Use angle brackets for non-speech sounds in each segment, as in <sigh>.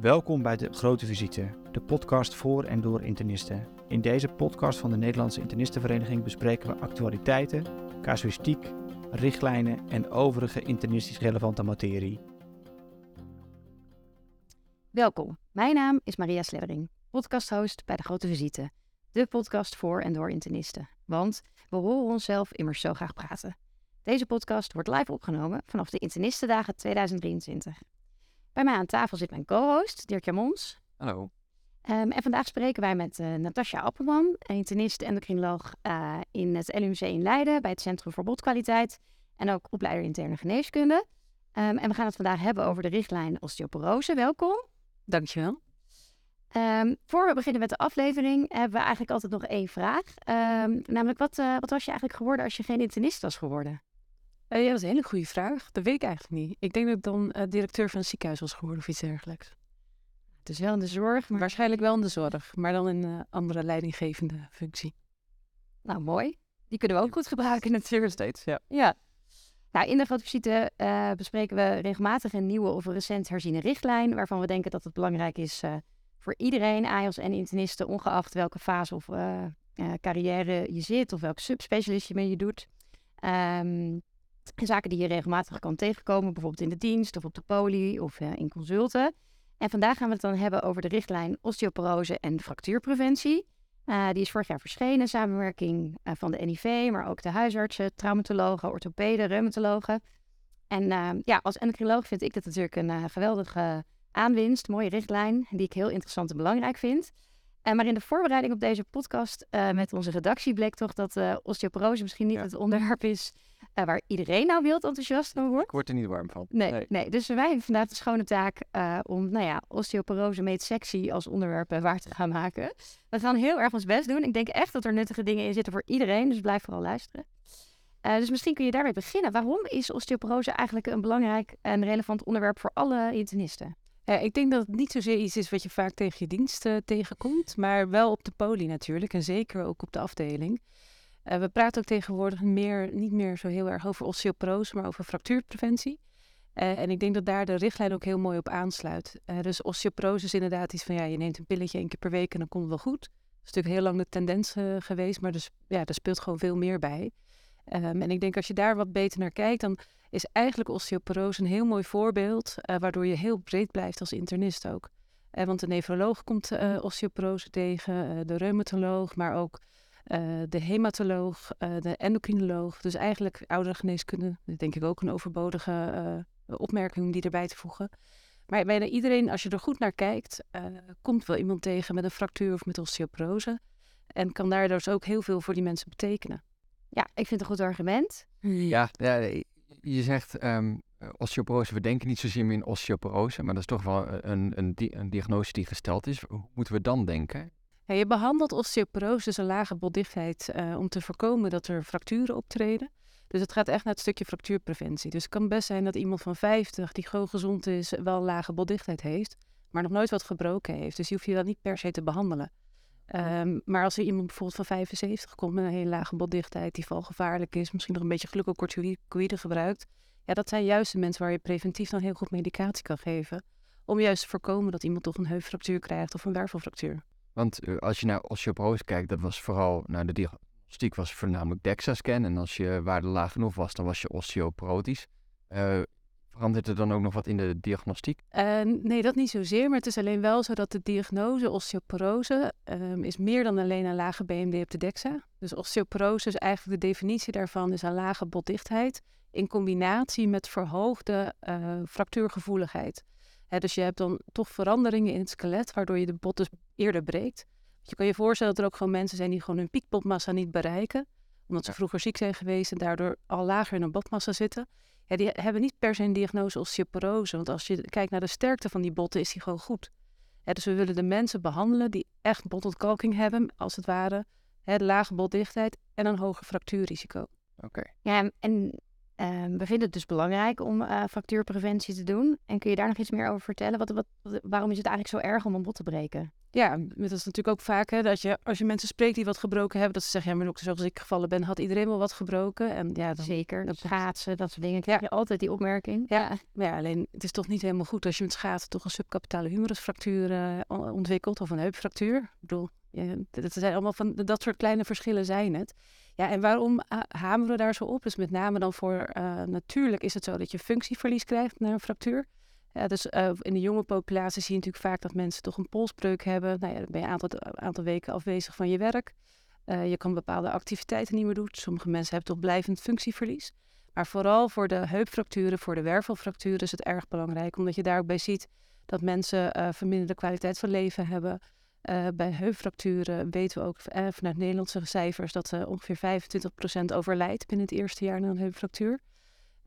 Welkom bij de Grote Visite, de podcast voor en door internisten. In deze podcast van de Nederlandse Internistenvereniging bespreken we actualiteiten, casuïstiek, richtlijnen en overige internistisch relevante materie. Welkom, mijn naam is Maria Sleddering, podcasthost bij de Grote Visite, de podcast voor en door internisten. Want we horen onszelf immers zo graag praten. Deze podcast wordt live opgenomen vanaf de Internistendagen 2023. Bij mij aan tafel zit mijn co-host, Dirk Jamons. Hallo. Um, en vandaag spreken wij met uh, Natasja Appelman, internist en endocrinoloog uh, in het LUMC in Leiden bij het Centrum voor Botkwaliteit en ook opleider interne geneeskunde. Um, en we gaan het vandaag hebben over de richtlijn osteoporose. Welkom. Dankjewel. Um, voor we beginnen met de aflevering hebben we eigenlijk altijd nog één vraag. namelijk, wat, uh, wat was je eigenlijk geworden als je geen internist was geworden? Uh, ja, dat is een hele goede vraag. Dat weet ik eigenlijk niet. Ik denk dat ik dan uh, directeur van een ziekenhuis was geworden of iets dergelijks. Het is wel in de zorg. Maar... Waarschijnlijk wel in de zorg, maar dan in een andere leidinggevende functie. Nou, mooi. Die kunnen we ook goed gebruiken natuurlijk. Steeds, ja. Ja. Nou, in de grote visite uh, bespreken we regelmatig een nieuwe of een recent herziene richtlijn, waarvan we denken dat het belangrijk is voor iedereen, AIOS en internisten, ongeacht welke fase of carrière je zit of welke subspecialist je mee je doet. Um, Zaken die je regelmatig kan tegenkomen, bijvoorbeeld in de dienst of op de poli of uh, in consulten. En vandaag gaan we het dan hebben over de richtlijn osteoporose en fractuurpreventie. Uh, die is vorig jaar verschenen, samenwerking uh, van de NIV, maar ook de huisartsen, traumatologen, orthopeden, reumatologen. En ja, als endocrinoloog vind ik dat natuurlijk een geweldige aanwinst, mooie richtlijn, die ik heel interessant en belangrijk vind. Maar in de voorbereiding op deze podcast met onze redactie bleek toch dat osteoporose misschien niet het onderwerp is waar iedereen nou wild enthousiast van wordt. Ik word er niet warm van. Nee, nee. nee. dus wij hebben vandaag de schone taak om, nou ja, osteoporose meet sexy als onderwerp waar te gaan maken. We gaan heel erg ons best doen. Ik denk echt dat er nuttige dingen in zitten voor iedereen, dus blijf vooral luisteren. dus misschien kun je daarmee beginnen. Waarom is osteoporose eigenlijk een belangrijk en relevant onderwerp voor alle internisten? Ja, ik denk dat het niet zozeer iets is wat je vaak tegen je dienst tegenkomt, maar wel op de poli natuurlijk en zeker ook op de afdeling. Uh, we praten ook tegenwoordig meer, niet meer zo heel erg over osteoporose, maar over fractuurpreventie. En ik denk dat daar de richtlijn ook heel mooi op aansluit. Dus osteoporose is inderdaad iets van, ja, je neemt een pilletje één keer per week en dan komt het wel goed. Dat is natuurlijk heel lang de tendens geweest, maar dus, ja, er speelt gewoon veel meer bij. Um, en ik denk als je daar wat beter naar kijkt, dan is eigenlijk osteoporose een heel mooi voorbeeld, waardoor je heel breed blijft als internist ook. want de nefroloog komt osteoporose tegen, de reumatoloog, maar ook de hematoloog, de endocrinoloog. Dus eigenlijk oudergeneeskunde, dat denk ik ook een overbodige opmerking om die erbij te voegen. Maar bijna iedereen, als je er goed naar kijkt, komt wel iemand tegen met een fractuur of met osteoporose. En kan daar dus ook heel veel voor die mensen betekenen. Ja, ik vind het een goed argument. Ja, ja je zegt um, osteoporose, we denken niet zozeer meer in osteoporose, maar dat is toch wel een, een, een diagnose die gesteld is. Hoe moeten we dan denken? Ja, je behandelt osteoporose, dus een lage botdichtheid, uh, om te voorkomen dat er fracturen optreden. Dus het gaat echt naar het stukje fractuurpreventie. Dus het kan best zijn dat iemand van 50, die gewoon gezond is, wel lage botdichtheid heeft, maar nog nooit wat gebroken heeft. Dus je hoeft je dan niet per se te behandelen. Um, maar als er iemand bijvoorbeeld van 75 komt met een hele lage botdichtheid, die valgevaarlijk is, misschien nog een beetje glucocorticoïde gebruikt, ja, dat zijn juist de mensen waar je preventief dan heel goed medicatie kan geven. Om juist te voorkomen dat iemand toch een heupfractuur krijgt of een wervelfractuur. Want uh, als je naar osteoporose kijkt, dat was vooral, nou de diagnostiek was voornamelijk DEXA-scan. En als je waarde laag genoeg was, dan was je osteoporotisch. Uh, verandert er dan ook nog wat in de diagnostiek? Uh, nee, dat niet zozeer. Maar het is alleen wel zo dat de diagnose osteoporose um, is meer dan alleen een lage BMD op de DEXA. Dus osteoporose is eigenlijk de definitie daarvan is een lage botdichtheid in combinatie met verhoogde fractuurgevoeligheid dus je hebt dan toch veranderingen in het skelet, waardoor je de bot dus eerder breekt. Je kan je voorstellen dat er ook gewoon mensen zijn die gewoon hun piekbotmassa niet bereiken, omdat ze vroeger ziek zijn geweest en daardoor al lager in hun botmassa zitten. Ja, die hebben niet per se een diagnose osteoporose, want als je kijkt naar de sterkte van die botten, is die gewoon goed. dus we willen de mensen behandelen die echt botontkalking hebben, als het ware, hè, lage botdichtheid en een hoger fractuurrisico. Oké. Ja, en Ehm, we vinden het dus belangrijk om uh, fractuurpreventie te doen. En kun je daar nog iets meer over vertellen? Wat, wat, waarom is het eigenlijk zo erg om een bot te breken? Ja, dat is natuurlijk ook vaak hè, dat je als je mensen spreekt die wat gebroken hebben, dat ze zeggen, ja, maar ook zoals ik gevallen ben, had iedereen wel wat gebroken. En ja, dan, Zeker, schaatsen, dat soort dingen. Krijg je altijd die opmerking. Ja. Maar ja, alleen het is toch niet helemaal goed als je met schaatsen toch een subcapitale humerusfractuur eh, ontwikkelt of een heupfractuur. Ik bedoel, ja, dat zijn allemaal van dat soort kleine verschillen zijn het. Ja, en waarom hameren we daar zo op? Dus met name dan voor, eh, natuurlijk is het zo dat je functieverlies krijgt na een fractuur. Ja, dus eh, in de jonge populatie zie je natuurlijk vaak dat mensen toch een polsbreuk hebben. Nou ja, dan ben je een aantal, aantal weken afwezig van je werk. Eh, je kan bepaalde activiteiten niet meer doen. Sommige mensen hebben toch blijvend functieverlies. Maar vooral voor de heupfracturen, voor de wervelfracturen is het erg belangrijk. Omdat je daar ook bij ziet dat mensen eh, verminderde kwaliteit van leven hebben. Bij heupfracturen weten we ook vanuit Nederlandse cijfers dat eh, ongeveer 25% overlijdt binnen het eerste jaar na een heupfractuur.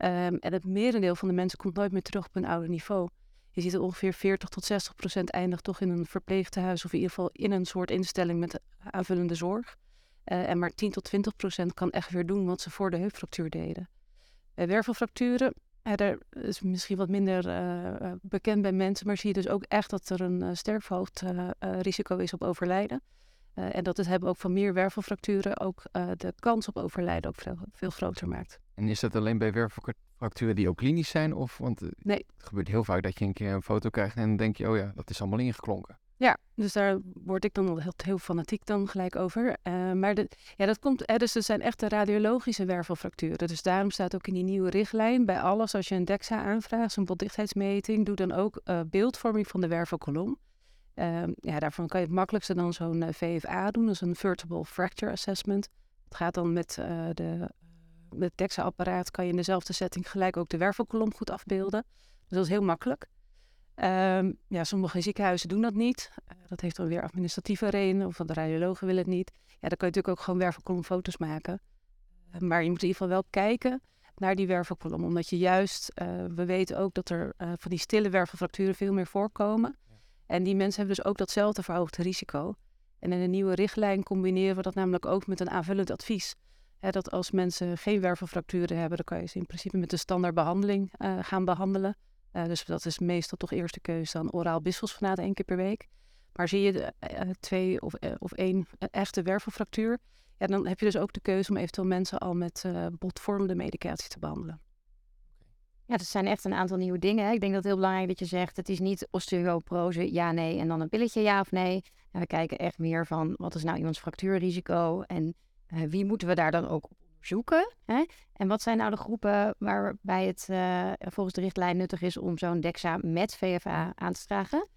Ehm, en het merendeel van de mensen komt nooit meer terug op een oude niveau. Je ziet dat ongeveer 40 tot 60 procent eindigt toch in een verpleegtehuis of in ieder geval in een soort instelling met aanvullende zorg. Eh, en maar 10 tot 20 procent kan echt weer doen wat ze voor de heupfractuur deden. Bij wervelfracturen, daar is misschien wat minder eh, bekend bij mensen, maar zie je dus ook echt dat er een uh, sterfhoofdrisico is op overlijden. Uh, en dat het hebben ook van meer wervelfracturen ook uh, de kans op overlijden ook veel, veel, groter maakt. En is dat alleen bij wervelfracturen die ook klinisch zijn? Of, want uh, nee. het gebeurt heel vaak dat je een keer een foto krijgt en dan denk je, oh ja, dat is allemaal ingeklonken. Ja, dus daar word ik dan al heel, heel fanatiek dan gelijk over. Maar de, ja, dat komt, eh, dus er zijn echt de radiologische wervelfracturen. Dus daarom staat ook in die nieuwe richtlijn bij alles, als je een DEXA aanvraagt, zo'n botdichtheidsmeting, doe dan ook beeldvorming van de wervelkolom. Uh, ja, daarvan kan je het makkelijkste dan zo'n VFA doen, dat is een Vertebral Fracture Assessment. Het gaat dan met uh, de met het DEXA-apparaat kan je in dezelfde setting gelijk ook de wervelkolom goed afbeelden. Dus dat is heel makkelijk. Um, ja, sommige ziekenhuizen doen dat niet. Uh, dat heeft dan weer administratieve redenen, of de radiologen willen het niet. Ja, dan kan je natuurlijk ook gewoon wervelkolomfoto's maken. Maar je moet in ieder geval wel kijken naar die wervelkolom. Omdat je juist, we weten ook dat er van die stille wervelfracturen veel meer voorkomen. En die mensen hebben dus ook datzelfde verhoogde risico. En in de nieuwe richtlijn combineren we dat namelijk ook met een aanvullend advies. Dat als mensen geen wervelfracturen hebben, dan kan je ze in principe met de standaardbehandeling gaan behandelen. Uh, dus dat is meestal toch eerste keuze dan oraal bisfosfonaat één keer per week. Maar zie je de, uh, twee of, uh, of één echte wervelfractuur, ja, dan heb je dus ook de keuze om eventueel mensen al met botvormende medicatie te behandelen. Ja, dat zijn echt een aantal nieuwe dingen. Ik denk dat het heel belangrijk dat je zegt, het is niet osteoporose, ja, nee, en dan een pilletje, ja of nee. En we kijken echt meer van, wat is nou iemands fractuurrisico en wie moeten we daar dan ook op zoeken. Hè? En wat zijn nou de groepen waarbij het uh, volgens de richtlijn nuttig is om zo'n DEXA met VFA aan te dragen?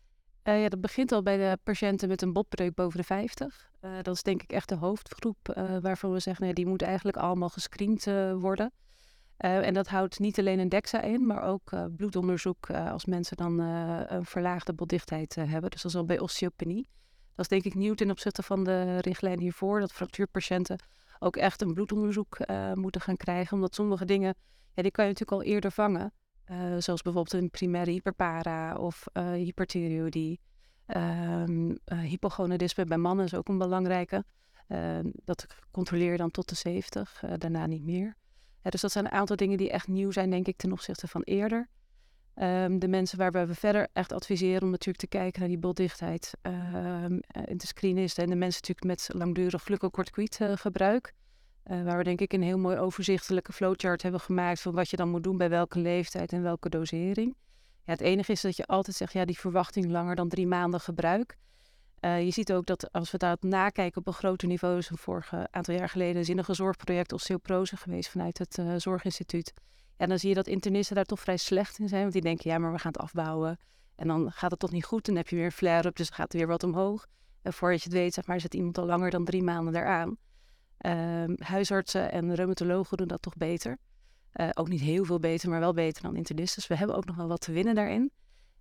Uh, ja, dat begint al bij de patiënten met een botbreuk boven de 50. Uh, dat is denk ik echt de hoofdgroep eh, waarvan we zeggen, nee, die moet eigenlijk allemaal gescreend worden. En dat houdt niet alleen een DEXA in, maar ook bloedonderzoek als mensen dan een verlaagde botdichtheid hebben. Dus dat is al bij osteopenie. Dat is denk ik nieuw ten opzichte van de richtlijn hiervoor, dat fractuurpatiënten ook echt een bloedonderzoek moeten gaan krijgen. Omdat sommige dingen, ja, die kan je natuurlijk al eerder vangen. Zoals bijvoorbeeld een primaire hyperpara of hyperthyreoïdie. Um, hypogonadisme bij mannen is ook een belangrijke. dat controleer je dan tot de 70, daarna niet meer. Dus dat zijn een aantal dingen die echt nieuw zijn, denk ik, ten opzichte van eerder. Um, de mensen waarbij we verder echt adviseren om natuurlijk te kijken naar die boldichtheid um, en te screenen is. En de mensen natuurlijk met langdurig glucocorticoïd uh, gebruik. Uh, waar we denk ik een heel mooi overzichtelijke flowchart hebben gemaakt van wat je dan moet doen bij welke leeftijd en welke dosering. Ja, het enige is dat je altijd zegt, ja, die verwachting langer dan drie maanden gebruik. Uh, je ziet ook dat als we dat nakijken op een groter niveau, is een vorige aantal jaar geleden zinnige zorgproject osteoporose geweest vanuit het Zorginstituut. En dan zie je dat internisten daar toch vrij slecht in zijn. Want die denken, ja, maar we gaan het afbouwen. En dan gaat het toch niet goed. Dan heb je weer een flare-up, dus gaat er weer wat omhoog. En voordat je het weet, zeg maar, zit iemand al langer dan drie maanden daaraan. Um, huisartsen en reumatologen doen dat toch beter. Uh, ook niet heel veel beter, maar wel beter dan internisten. Dus we hebben ook nog wel wat te winnen daarin.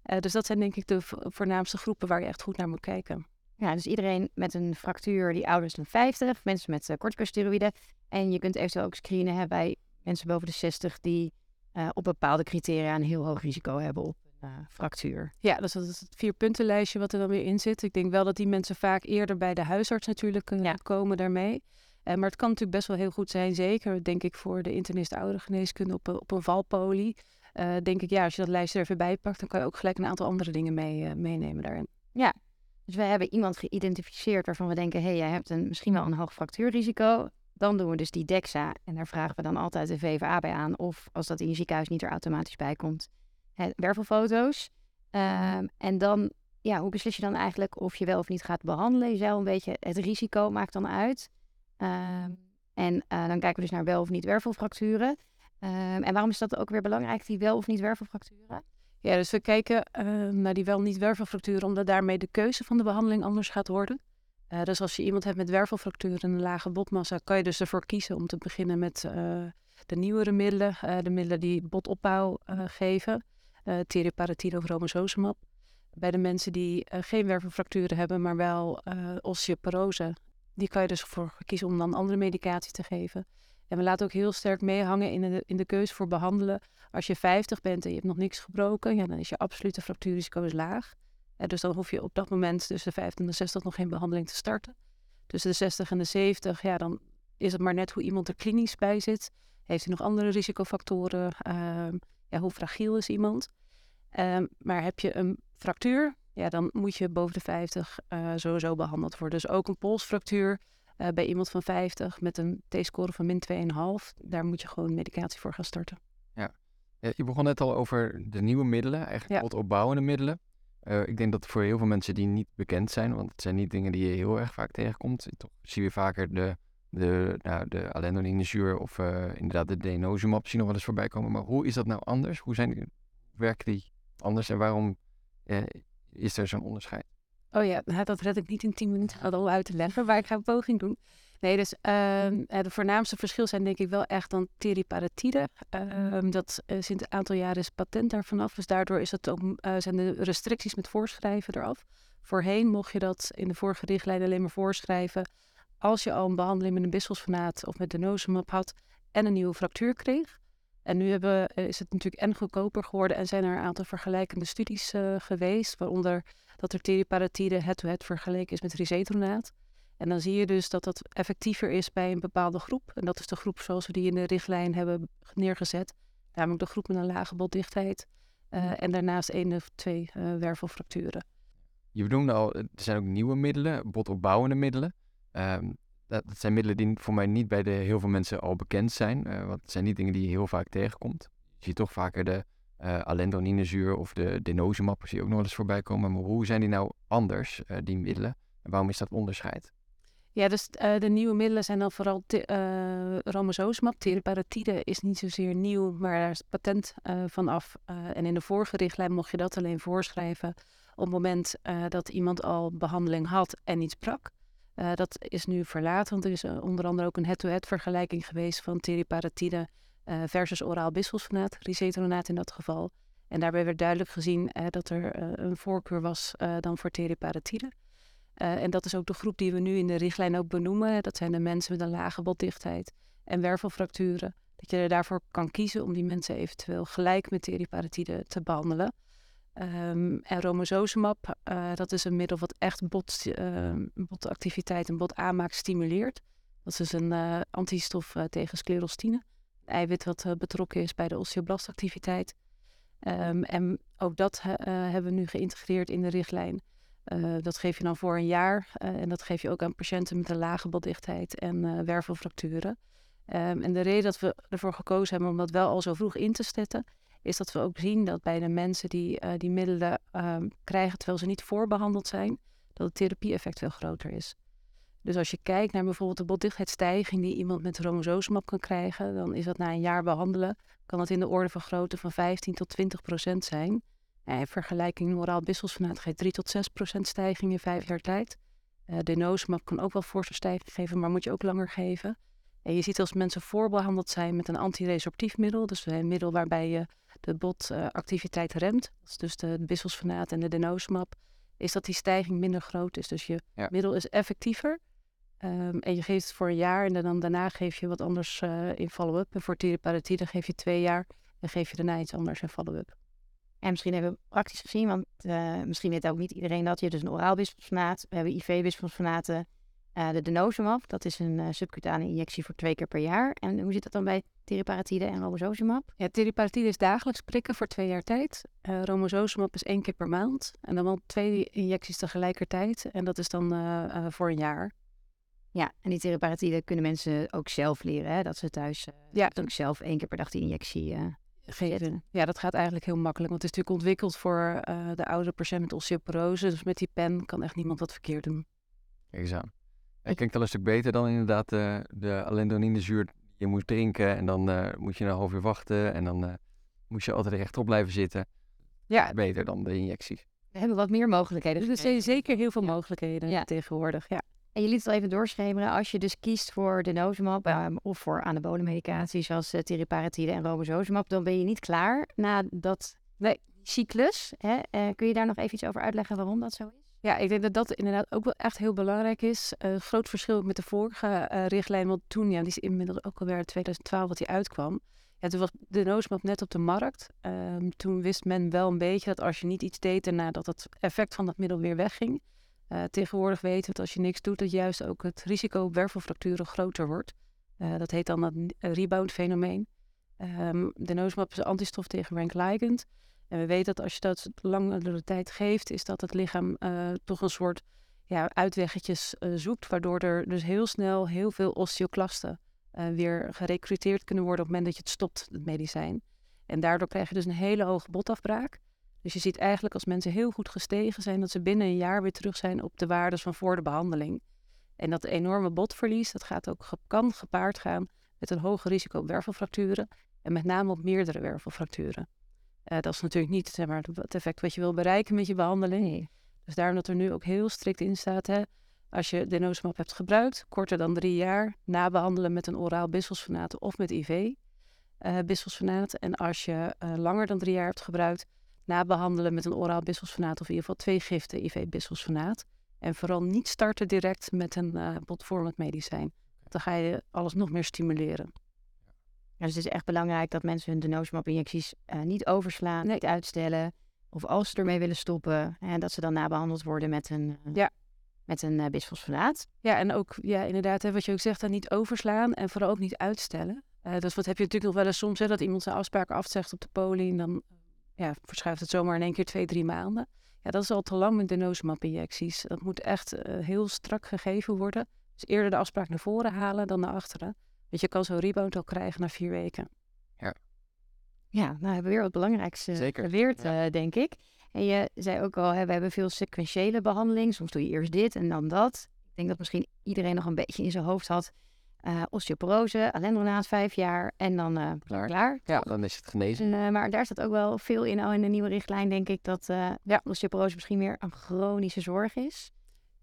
Uh, dus dat zijn denk ik de voornaamste groepen waar je echt goed naar moet kijken. Ja, dus iedereen met een fractuur die ouder is dan 50, mensen met uh, corticosteroïden. En je kunt eventueel ook screenen hè, bij mensen boven de 60 die uh, op bepaalde criteria een heel hoog risico hebben op een uh, fractuur. Ja, dus dat is het vierpuntenlijstje wat er dan weer in zit. Ik denk wel dat die mensen vaak eerder bij de huisarts natuurlijk ja. komen daarmee. maar het kan natuurlijk best wel heel goed zijn, zeker denk ik voor de internist ouderengeneeskunde op, op een valpolie. Denk ik, ja, als je dat lijstje er even bij pakt, dan kan je ook gelijk een aantal andere dingen mee, meenemen daarin. Ja, Dus we hebben iemand geïdentificeerd waarvan we denken, hé, hey, jij hebt een, misschien wel een hoog fractuurrisico. Dan doen we dus die DEXA en daar vragen we dan altijd de VVA bij aan. Of als dat in je ziekenhuis niet er automatisch bij komt, hè, wervelfoto's. Ehm, en dan, ja, hoe beslis je dan eigenlijk of je wel of niet gaat behandelen? Je een beetje, het risico maakt dan uit. Ehm, en eh, dan kijken we dus naar wel of niet wervelfracturen. Ehm, en waarom is dat ook weer belangrijk, die wel of niet wervelfracturen? Ja, dus we kijken uh, naar die wel niet wervelfracturen, omdat daarmee de keuze van de behandeling anders gaat worden. Uh, dus als je iemand hebt met wervelfracturen en een lage botmassa, kan je dus ervoor kiezen om te beginnen met uh, de nieuwere middelen, de middelen die botopbouw geven, uh, teriparatide of romosozumab. Bij de mensen die geen wervelfracturen hebben, maar wel osteoporose, die kan je dus voor kiezen om dan andere medicatie te geven. En we laten ook heel sterk meehangen in de, in de keuze voor behandelen. Als je 50 bent en je hebt nog niks gebroken, ja, dan is je absolute fractuurrisico is laag. Dus dan hoef je op dat moment tussen de 50 en de 60 nog geen behandeling te starten. Tussen de 60 en de 70, ja, dan is het maar net hoe iemand er klinisch bij zit. Heeft hij nog andere risicofactoren? Uh, ja, hoe fragiel is iemand? Uh, maar heb je een fractuur, ja, dan moet je boven de 50 uh, eh, sowieso behandeld worden. Dus ook een polsfractuur uh, bij iemand van 50 met een T-score van min 2,5. Daar moet je gewoon medicatie voor gaan starten. Ja. ja je begon net al over de nieuwe middelen, eigenlijk ja. opbouwende middelen. Uh, ik denk dat voor heel veel mensen die niet bekend zijn, want het zijn niet dingen die je heel erg vaak tegenkomt. Toch zie je vaker de, de, nou, de alendronine of uh, inderdaad de denosumab zien nog wel eens voorbij komen. Maar hoe is dat nou anders? Hoe zijn werken die anders en waarom is er zo'n onderscheid? Oh ja, nou, dat red ik niet in 10 minuten al uit te leggen, maar ik ga een poging doen. Nee, dus uh, de voornaamste verschil zijn denk ik wel echt dan teriparatide. Uh, dat uh, sinds een aantal jaren is patent daarvan af. Dus daardoor is het ook, uh, zijn de restricties met voorschrijven eraf. Voorheen mocht je dat in de vorige richtlijn alleen maar voorschrijven als je al een behandeling met een bisfosfonaat of met de denosumab had en een nieuwe fractuur kreeg. En nu hebben, is het natuurlijk en goedkoper geworden en zijn er een aantal vergelijkende studies geweest, waaronder dat er teriparatide head-to-head vergeleken is met risetronaat. En dan zie je dus dat dat effectiever is bij een bepaalde groep. En dat is de groep zoals we die in de richtlijn hebben neergezet. Namelijk de groep met een lage botdichtheid. Uh, en daarnaast één of twee uh, wervelfracturen. Je bedoelde al, er zijn ook nieuwe middelen, botopbouwende middelen. Um, dat, zijn middelen die voor mij niet bij de, heel veel mensen al bekend zijn. Uh, want het zijn niet dingen die je heel vaak tegenkomt. Je ziet toch vaker de uh, alendroninezuur of de denosumab, je ook nog eens voorbij komen. Maar hoe zijn die nou anders, uh, die middelen? En waarom is dat onderscheid? Ja, dus de nieuwe middelen zijn dan vooral uh, romosozumab. Teriparatide is niet zozeer nieuw, maar daar is patent uh, van af. en in de vorige richtlijn mocht je dat alleen voorschrijven op het moment dat iemand al behandeling had en iets sprak. dat is nu verlaten, want er is onder andere ook een head-to-head vergelijking geweest van teriparatide uh, versus oraal bisfosfonaat, risetronaat in dat geval. En daarbij werd duidelijk gezien dat er een voorkeur was dan voor teriparatide. en dat is ook de groep die we nu in de richtlijn ook benoemen. Dat zijn de mensen met een lage botdichtheid en wervelfracturen. Dat je er daarvoor kan kiezen om die mensen eventueel gelijk met teriparatide te behandelen. Um, en romosozumab, dat is een middel wat echt bot, botactiviteit en botaanmaak stimuleert. Dat is een antistof tegen sclerostine eiwit wat eh, betrokken is bij de osteoblastactiviteit. Um, en ook dat uh, hebben we nu geïntegreerd in de richtlijn. Uh, dat geef je dan voor een jaar en dat geef je ook aan patiënten met een lage botdichtheid en wervelfracturen. En de reden dat we ervoor gekozen hebben om dat wel al zo vroeg in te zetten, is dat we ook zien dat bij de mensen die die middelen um, krijgen terwijl ze niet voorbehandeld zijn, dat het therapie-effect veel groter is. Dus als je kijkt naar bijvoorbeeld de botdichtheidsstijging die iemand met romosozumab kan krijgen, dan is dat na een jaar behandelen, kan dat in de orde van grootte van 15 tot 20 procent zijn. En in vergelijking oraal bisfosfonaat geeft 3 tot 6 procent stijging in vijf jaar tijd. Uh, kan ook wel forse stijging geven, maar moet je ook langer geven. En je ziet als mensen voorbehandeld zijn met een antiresorptief middel, dus een middel waarbij je de botactiviteit uh, remt, dat is dus de bisfosfonaat en de denosumab, is dat die stijging minder groot is. Dus je ja. middel is effectiever, Um, en je geeft het voor een jaar en dan daarna geef je wat anders uh, in follow-up. En voor teriparatide geef je twee jaar en geef je daarna iets anders in follow-up. En misschien hebben we praktisch gezien, want uh, misschien weet ook niet iedereen dat je dus een oraal bisfosfonaat. We hebben IV-bisfosfonaten Uh, de denosumab, dat is een uh, subcutane injectie voor twee keer per jaar. En hoe zit dat dan bij teriparatide en romosozumab? Ja, teriparatide is dagelijks prikken voor twee jaar tijd. Uh, romosozumab is één keer per maand. En dan wel twee injecties tegelijkertijd. En dat is dan voor een jaar. Ja, en die teriparatide kunnen mensen ook zelf leren. Hè? Dat ze thuis ja. ook zelf één keer per dag die injectie geven. Ja, dat gaat eigenlijk heel makkelijk. Want het is natuurlijk ontwikkeld voor de oudere patiënt met osteoporose. Dus met die pen kan echt niemand wat verkeerd doen. Aan. Het klinkt al een stuk beter dan inderdaad uh, de alendoninezuur die je moet drinken. En dan uh, moet je een half uur wachten. En dan uh, moet je altijd rechtop blijven zitten. Ja. Beter dan de injecties. We hebben wat meer mogelijkheden. Er zijn zeker heel veel mogelijkheden ja. tegenwoordig. Ja. En je liet het al even doorschemeren. Als je dus kiest voor de nozemap um, of voor anabole medicatie zoals uh, teriparatide en romosozumab, dan ben je niet klaar na dat nee. cyclus. Hè? kun je daar nog even iets over uitleggen waarom dat zo is? Ja, ik denk dat dat inderdaad ook wel echt heel belangrijk is. Uh, groot verschil met de vorige uh, richtlijn, want toen, ja, die is inmiddels ook alweer in 2012 dat die uitkwam. Ja, toen was de noosmap net op de markt. Um, toen wist men wel een beetje dat als je niet iets deed daarna, dat het effect van dat middel weer wegging. Uh, tegenwoordig weten we dat als je niks doet, dat juist ook het risico op wervelfracturen groter wordt. dat heet dan het rebound fenomeen. Um, de noosmap is antistof tegen rank ligand. En we weten dat als je dat langere tijd geeft, is dat het lichaam uh, toch een soort ja, uitweggetjes uh, zoekt, waardoor er dus heel snel heel veel osteoclasten uh, weer gerecruiteerd kunnen worden op het moment dat je het stopt, het medicijn. En daardoor krijg je dus een hele hoge botafbraak. Dus je ziet eigenlijk als mensen heel goed gestegen zijn, dat ze binnen een jaar weer terug zijn op de waardes van voor de behandeling. En dat enorme botverlies, dat gaat ook, kan gepaard gaan met een hoger risico op wervelfracturen. En met name op meerdere wervelfracturen. Uh, dat is natuurlijk niet zeg maar, het effect wat je wil bereiken met je behandeling. Dus daarom dat er nu ook heel strikt in staat, hè, als je denosumab hebt gebruikt, korter dan drie jaar, nabehandelen met een oraal bisfosfonaat of met IV uh, eh, bisfosfonaat. En als je uh, langer dan drie jaar hebt gebruikt, nabehandelen met een oraal bisfosfonaat of in ieder geval twee giften IV bisfosfonaat. En vooral niet starten direct met een uh, botvormend medicijn. Dan ga je alles nog meer stimuleren. Dus het is echt belangrijk dat mensen hun denosumab-injecties uh, niet overslaan, niet uitstellen. Of als ze ermee willen stoppen, hè, dat ze dan nabehandeld worden met een, uh, ja. met een uh, bisfosfonaat. Ja, en ook ja, inderdaad, hè, wat je ook zegt, dan niet overslaan en vooral ook niet uitstellen. dus wat heb je natuurlijk nog wel eens soms, hè, dat iemand zijn afspraken afzegt op de poli en dan ja, verschuift het zomaar in één keer twee, drie maanden. Ja, dat is al te lang met denosumab-injecties. Dat moet echt heel strak gegeven worden. Dus eerder de afspraak naar voren halen dan naar achteren. Want je kan zo'n rebound al krijgen na vier weken. Ja. Ja, nou hebben we weer wat belangrijks uh, geleerd, ja. uh, denk ik. En je zei ook al, hè, we hebben veel sequentiële behandeling. Soms doe je eerst dit en dan dat. Ik denk dat misschien iedereen nog een beetje in zijn hoofd had. Uh, osteoporose, alendronaat, vijf jaar en dan klaar. klaar. Ja, dan is het genezen. En, maar daar staat ook wel veel in al in de nieuwe richtlijn, denk ik, dat ja. osteoporose misschien meer een chronische zorg is.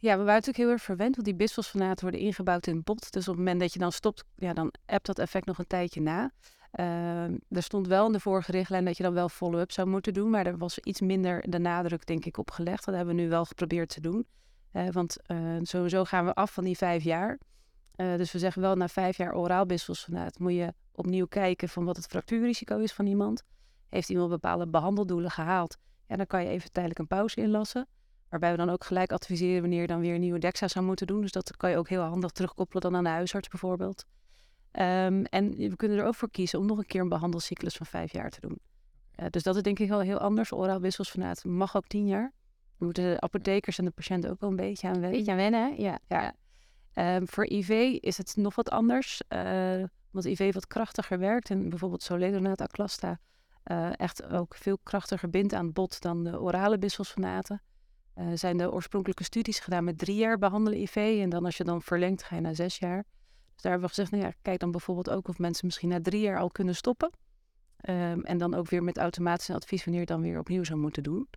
Ja, we waren natuurlijk heel erg verwend, want die bisfosfonaten worden ingebouwd in het bot. Dus op het moment dat je dan stopt, ja, dan hebt dat effect nog een tijdje na. Uh, er stond wel in de vorige richtlijn dat je dan wel follow-up zou moeten doen, maar er was iets minder de nadruk, denk ik, op gelegd. Dat hebben we nu wel geprobeerd te doen. Uh, want uh, sowieso gaan we af van die vijf jaar. Eh, dus we zeggen wel, na vijf jaar oraal bisfosfonaat moet je opnieuw kijken van wat het fractuurrisico is van iemand. Heeft iemand bepaalde behandeldoelen gehaald? Ja, dan kan je even tijdelijk een pauze inlassen. Waarbij we dan ook gelijk adviseren wanneer je dan weer een nieuwe DEXA zou moeten doen. Dus dat kan je ook heel handig terugkoppelen dan aan de huisarts bijvoorbeeld. Um, en we kunnen er ook voor kiezen om nog een keer een behandelcyclus van vijf jaar te doen. Uh, dus dat is denk ik wel heel anders. Oraal wisselsfanaat mag ook tien jaar. Dan moeten de apothekers en de patiënten ook wel een beetje aan wennen. Beetje aan wennen, ja. ja. Um, voor IV is het nog wat anders. Uh, omdat IV wat krachtiger werkt. En bijvoorbeeld soledonaat aclasta uh, echt ook veel krachtiger bindt aan het bot dan de orale bisfosfonaten. Uh, zijn de oorspronkelijke studies gedaan met drie jaar behandelen IV. En dan als je dan verlengt, ga je naar zes jaar. Dus daar hebben we gezegd, nou ja, kijk dan bijvoorbeeld ook of mensen misschien na drie jaar al kunnen stoppen. Um, en dan ook weer met automatisch advies wanneer je dan weer opnieuw zou moeten doen.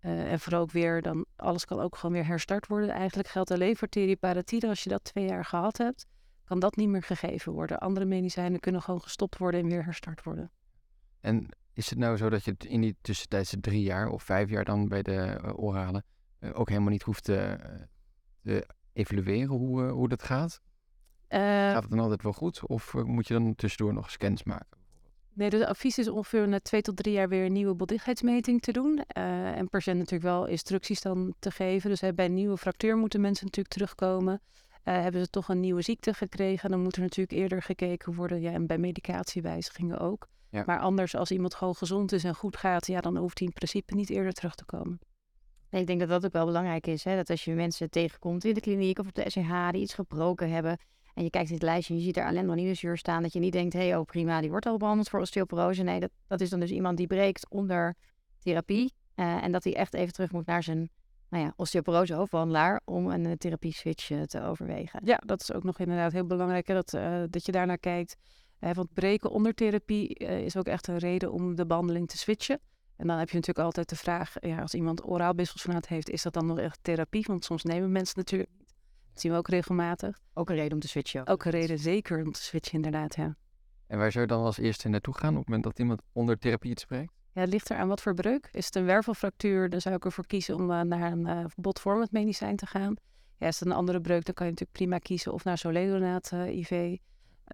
Uh, en vooral ook weer, dan alles kan ook gewoon weer herstart worden. Eigenlijk geldt alleen voor teriparatide. Als je dat twee jaar gehad hebt, kan dat niet meer gegeven worden. Andere medicijnen kunnen gewoon gestopt worden en weer herstart worden. En is het nou zo dat je in die tussentijdse drie jaar of vijf jaar dan bij de uh, orale eh, ook helemaal niet hoeft te, te evalueren hoe, eh, hoe dat gaat? Gaat het dan altijd wel goed? Of moet je dan tussendoor nog scans maken? Nee, dus het advies is ongeveer na twee tot drie jaar weer een nieuwe botdichtheidsmeting te doen. Uh, en patiënt natuurlijk wel instructies dan te geven. Dus bij een nieuwe fractuur moeten mensen natuurlijk terugkomen. Uh, hebben ze toch een nieuwe ziekte gekregen, dan moet er natuurlijk eerder gekeken worden. Ja, en bij medicatiewijzigingen ook. Ja. Maar anders, als iemand gewoon gezond is en goed gaat, ja, dan hoeft hij in principe niet eerder terug te komen. Ik denk dat dat ook wel belangrijk is. Hè? Dat als je mensen tegenkomt in de kliniek of op de SCH die iets gebroken hebben. En je kijkt in het lijstje en je ziet er alendronidazure staan. Dat je niet denkt, hé, hey, oh prima, die wordt al behandeld voor osteoporose. Nee, dat, dat is dan dus iemand die breekt onder therapie. Uh, en dat hij echt even terug moet naar zijn nou ja, osteoporose hoofdbehandelaar om een uh, therapie switch uh, te overwegen. Ja, dat is ook nog inderdaad heel belangrijk dat, dat je daarnaar kijkt. want breken onder therapie is ook echt een reden om de behandeling te switchen. En dan heb je natuurlijk altijd de vraag, ja, als iemand oraal bisfosfonaat heeft, is dat dan nog echt therapie? Want soms nemen mensen natuurlijk niet. Dat zien we ook regelmatig. Ook een reden om te switchen. Ook een reden zeker om te switchen, inderdaad, ja. En waar zou je dan als eerste naartoe gaan op het moment dat iemand onder therapie iets spreekt? Ja, het ligt er aan wat voor breuk. Is het een wervelfractuur, dan zou ik ervoor kiezen om uh, naar een uh, botvormend medicijn te gaan. Ja, is het een andere breuk, dan kan je natuurlijk prima kiezen of naar Soledonaat uh, IV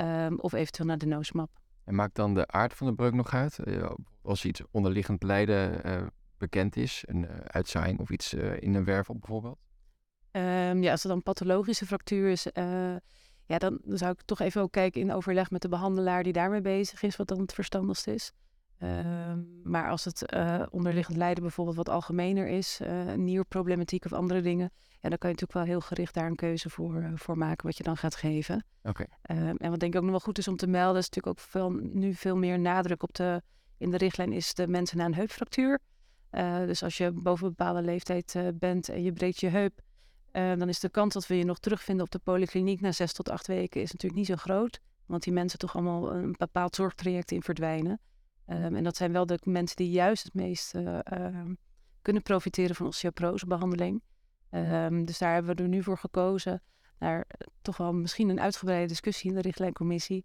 um, of eventueel naar de noosmap. En maakt dan de aard van de breuk nog uit? als iets onderliggend lijden uh, bekend is, een uh, uitzaaiing of iets in een wervel bijvoorbeeld? Um, ja, als het dan pathologische fractuur is, ja, dan, dan, zou ik toch even ook kijken in overleg met de behandelaar die daarmee bezig is, wat dan het verstandigst is. Um, maar als het onderliggend lijden bijvoorbeeld wat algemener is, nierproblematiek of andere dingen, ja, dan kan je natuurlijk wel heel gericht daar een keuze voor, voor maken wat je dan gaat geven. Oké. Okay. Um, en wat denk ik ook nog wel goed is om te melden, is natuurlijk ook veel, nu veel meer nadruk op de in de richtlijn is de mensen na een heupfractuur. Uh, dus als je boven een bepaalde leeftijd uh, bent en je breekt je heup, uh, dan is de kans dat we je nog terugvinden op de polykliniek na zes tot acht weken is natuurlijk niet zo groot. Want die mensen toch allemaal een bepaald zorgtraject in verdwijnen. Um, en dat zijn wel de mensen die juist het meest ehm, kunnen profiteren van osteoporosebehandeling. Um, dus daar hebben we er nu voor gekozen. Naar toch wel misschien een uitgebreide discussie in de richtlijncommissie.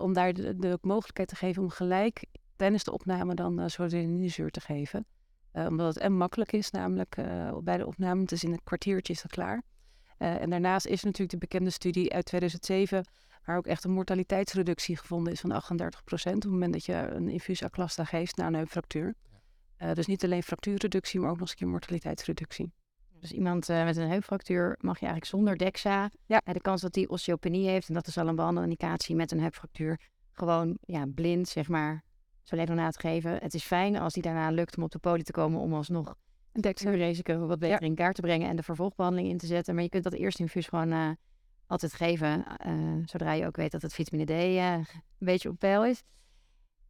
om daar de, mogelijkheid te geven om gelijk tijdens de opname dan uh, zodeninizuur te geven. Omdat het en makkelijk is, namelijk uh, bij de opname, het is in een kwartiertje is dat klaar. en daarnaast is natuurlijk de bekende studie uit 2007, waar ook echt een mortaliteitsreductie gevonden is van 38% op het moment dat je een infuus aclasta geeft na een heupfractuur. dus niet alleen fractuurreductie, maar ook nog eens een keer mortaliteitsreductie. Dus iemand uh, met een heupfractuur mag je eigenlijk zonder DEXA. Ja. de kans dat hij osteopenie heeft, en dat is al een behandelindicatie met een heupfractuur, gewoon ja, blind, zeg maar, Soledonaat geven. Het is fijn als die daarna lukt om op de poli te komen om alsnog het risico wat beter ja. in kaart te brengen en de vervolgbehandeling in te zetten. Maar je kunt dat eerste infuus gewoon uh, altijd geven, uh, zodra je ook weet dat het vitamine D uh, een beetje op peil is.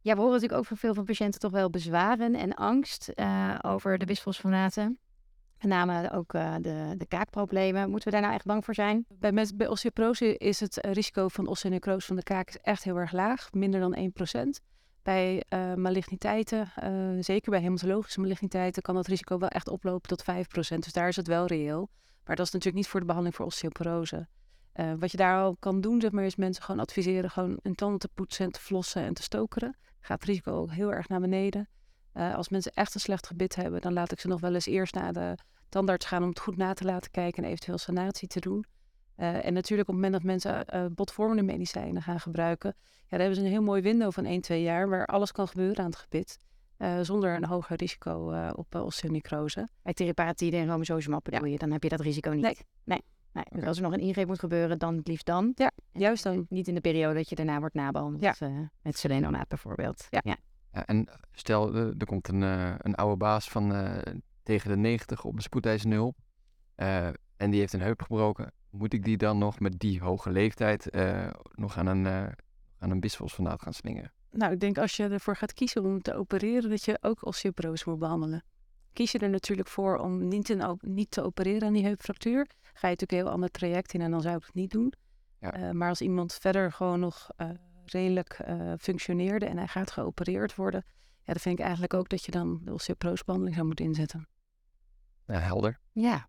Ja, we horen natuurlijk ook van veel van patiënten toch wel bezwaren en angst over de bisfosfonaten. Met name ook de, de kaakproblemen. Moeten we daar nou echt bang voor zijn? Bij, bij osteoporose is het risico van osteonecrose van de kaak echt heel erg laag. Minder dan 1%. Bij maligniteiten, zeker bij hematologische maligniteiten, kan dat risico wel echt oplopen tot 5%. Dus daar is het wel reëel. Maar dat is natuurlijk niet voor de behandeling voor osteoporose. Uh, wat je daar al kan doen, zeg maar, is mensen gewoon adviseren gewoon hun tanden te poetsen en te flossen en te stokeren. Gaat het risico ook heel erg naar beneden. als mensen echt een slecht gebit hebben, dan laat ik ze nog wel eens eerst naar de tandarts gaan om het goed na te laten kijken en eventueel sanatie te doen. Uh, en natuurlijk op het moment dat mensen uh, botvormende medicijnen gaan gebruiken, ja, dan hebben ze een heel mooi window van 1, 2 jaar waar alles kan gebeuren aan het gebit. Uh, zonder een hoger risico op osteonecrose. Bij teriparatide en romosozumab bedoel ja. je, dan heb je dat risico niet. Nee. nee. Nee. Dus als er nog een ingreep moet gebeuren, dan het liefst dan. Ja, juist dan. Niet in de periode dat je daarna wordt nabehandeld. Ja. met selenonaat bijvoorbeeld. Ja. ja. ja en stel, er komt een, een oude baas van tegen de 90 op een spoedeisende hulp. en die heeft een heup gebroken moet ik die dan nog met die hoge leeftijd uh, nog aan een, uh, aan een bisfosfonaat gaan slingen? Nou, ik denk als je ervoor gaat kiezen om te opereren, dat je ook osteoporose moet behandelen. Kies je er natuurlijk voor om niet, in, niet te opereren aan die heupfractuur, ga je natuurlijk een heel ander traject in en dan zou ik het niet doen. Ja. Uh, maar als iemand verder gewoon nog redelijk functioneerde en hij gaat geopereerd worden, ja, dan vind ik eigenlijk ook dat je dan de osteoporosebehandeling zou moeten inzetten. Ja, helder. Ja,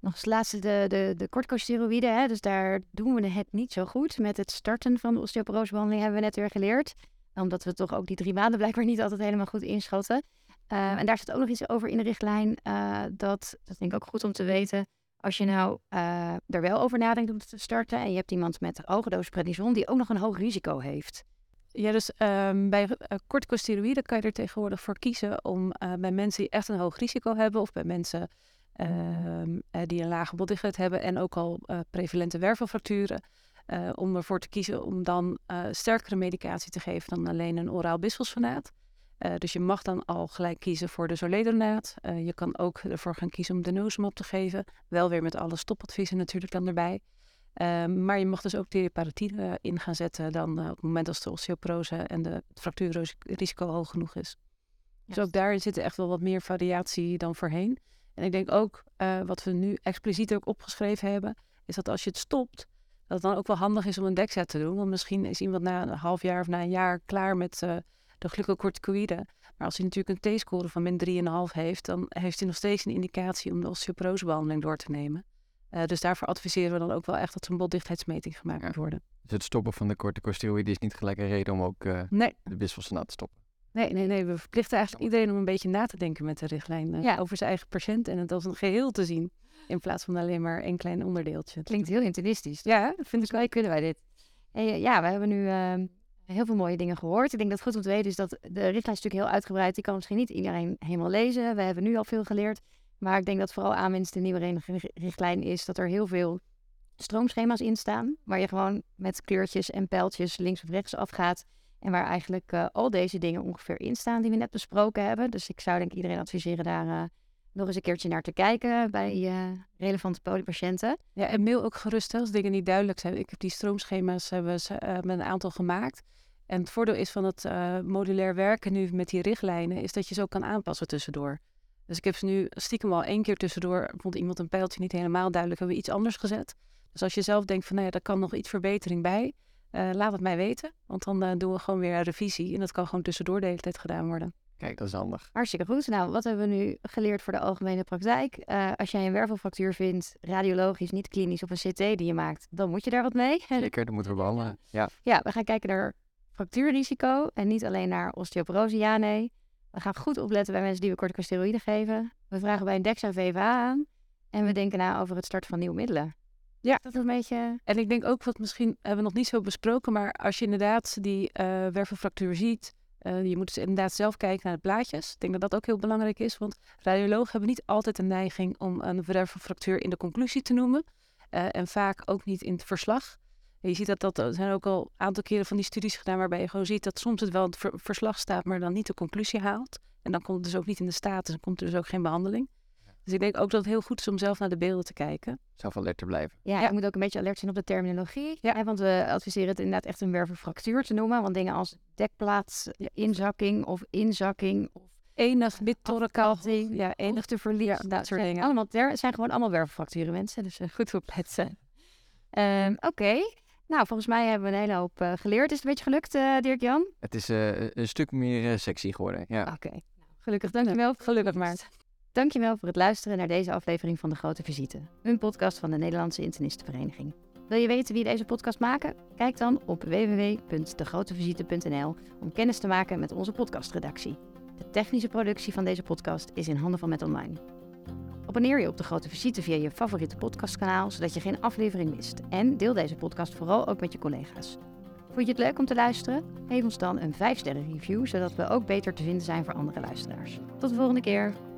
nog als laatste de, de, de corticosteroïden. Hè? Dus daar doen we het niet zo goed. Met het starten van de osteoporosebehandeling hebben we net weer geleerd. Omdat we toch ook die drie maanden blijkbaar niet altijd helemaal goed inschatten. Uh, en daar staat ook nog iets over in de richtlijn. Uh, dat, dat denk ik ook goed om te weten. Als je nou uh, er wel over nadenkt om te starten. En je hebt iemand met dosis prednison die ook nog een hoog risico heeft. Ja, dus um, bij uh, corticosteroïden kan je er tegenwoordig voor kiezen om uh, bij mensen die echt een hoog risico hebben, of bij mensen ehm, eh, die een lage botdichtheid hebben en ook al eh, prevalente wervelfracturen. eh, om ervoor te kiezen om dan eh, sterkere medicatie te geven dan alleen een oraal bisfosfonaat. Eh, dus je mag dan al gelijk kiezen voor de zoledonaat. Eh, je kan ook ervoor gaan kiezen om denosumab te geven. Wel weer met alle stopadviezen natuurlijk dan erbij. Ehm, maar je mag dus ook teriparatide in gaan zetten dan eh, op het moment als de osteoporose en de, het fractuurrisico hoog genoeg is. Dus ook daarin zit er echt wel wat meer variatie dan voorheen. En ik denk ook, wat we nu expliciet ook opgeschreven hebben, is dat als je het stopt, dat het dan ook wel handig is om een DEXA te doen. Want misschien is iemand na een half jaar of na een jaar klaar met de glucocorticoïden. Maar als hij natuurlijk een T-score van min 3,5 heeft, dan heeft hij nog steeds een indicatie om de osteoporosebehandeling door te nemen. Eh, dus daarvoor adviseren we dan ook wel echt dat er een botdichtheidsmeting gemaakt Ja. moet worden. Dus het stoppen van de corticosteroïden is niet gelijk een reden om ook eh, Nee, de bisfosfonaat te stoppen. nee, nee, nee. We verplichten eigenlijk iedereen om een beetje na te denken met de richtlijn eh, Ja. over zijn eigen patiënt en het als een geheel te zien. In plaats van alleen maar een klein onderdeeltje. Klinkt heel internistisch. Ja, Dat vind ik wel, kunnen wij dit. Hey, eh, ja, we hebben nu ehm, heel veel mooie dingen gehoord. Ik denk dat het goed om te weten is dat de richtlijn is natuurlijk heel uitgebreid. Die kan misschien niet iedereen helemaal lezen. We hebben nu al veel geleerd. Maar ik denk dat vooral aanwinst de nieuwe ri- richtlijn is dat er heel veel stroomschema's in staan. Waar je gewoon met kleurtjes en pijltjes links of rechts afgaat. En waar eigenlijk eh, al deze dingen ongeveer in staan die we net besproken hebben. Dus ik zou denk iedereen adviseren daar eh, nog eens een keertje naar te kijken bij eh, relevante polypatiënten. Ja, en mail ook gerust als dingen niet duidelijk zijn. Ik heb die stroomschema's hebben we, eh, met een aantal gemaakt. En het voordeel is van het eh, modulair werken nu met die richtlijnen, is dat je ze ook kan aanpassen tussendoor. Dus ik heb ze nu stiekem al één keer tussendoor, vond iemand een pijltje niet helemaal duidelijk, hebben we iets anders gezet. Dus als je zelf denkt van, nou ja, daar kan nog iets verbetering bij, eh, laat het mij weten. Want dan doen we gewoon weer een revisie en dat kan gewoon tussendoor de hele tijd gedaan worden. Kijk, dat is handig. Hartstikke goed. Nou, wat hebben we nu geleerd voor de algemene praktijk? Eh, als jij een wervelfractuur vindt, radiologisch, niet klinisch of een CT die je maakt, dan moet je daar wat mee. <laughs> Zeker, dat moeten we behandelen. Ja, Ja, we gaan kijken naar fractuurrisico en niet alleen naar osteoporose, ja, nee. We gaan goed opletten bij mensen die we corticosteroïden geven. We vragen bij een DEXA VVA aan en we denken na over het starten van nieuwe middelen. Ja. Dat is een beetje... En ik denk ook wat misschien hebben we nog niet zo besproken, maar als je inderdaad die eh wervelfractuur ziet, eh, je moet dus inderdaad zelf kijken naar de plaatjes. Ik denk dat dat ook heel belangrijk is, want radiologen hebben niet altijd een neiging om een wervelfractuur in de conclusie te noemen. eh, en vaak ook niet in het verslag. Je ziet dat, dat er zijn ook al een aantal keren van die studies gedaan waarbij je gewoon ziet dat soms het wel in het ver- verslag staat, maar dan niet de conclusie haalt. En dan komt het dus ook niet in de status en komt er dus ook geen behandeling. Dus ik denk ook dat het heel goed is om zelf naar de beelden te kijken. zelf alert te blijven. Ja, Ja. je moet ook een beetje alert zijn op de terminologie. Ja. Hè, want we adviseren het inderdaad echt een wervelfractuur te noemen. Want dingen als dekplaats, inzakking of inzakking of Enig afkatting, ja, enig te. Ja, nou, dat soort dingen. Allemaal ter, het zijn gewoon allemaal wervelfracturen mensen. Dus eh, goed opletten. Ehm Oké. Nou, volgens mij hebben we een hele hoop eh, geleerd. Is het een beetje gelukt, eh Dirk-Jan? Het is eh, een stuk meer sexy geworden. Ja. Oké. Nou, gelukkig. Dankjewel. Gelukkig maar. <laughs> Dankjewel voor het luisteren naar deze aflevering van De Grote Visite. Een podcast van de Nederlandse Internistenvereniging. Wil je weten wie deze podcast maken? Kijk dan op www.degrotevisite.nl om kennis te maken met onze podcastredactie. De technische productie van deze podcast is in handen van Met Online. Abonneer je op De Grote Visite via je favoriete podcastkanaal, zodat je geen aflevering mist. En deel deze podcast vooral ook met je collega's. Vond je het leuk om te luisteren? Geef ons dan een 5-sterren review, zodat we ook beter te vinden zijn voor andere luisteraars. Tot de volgende keer!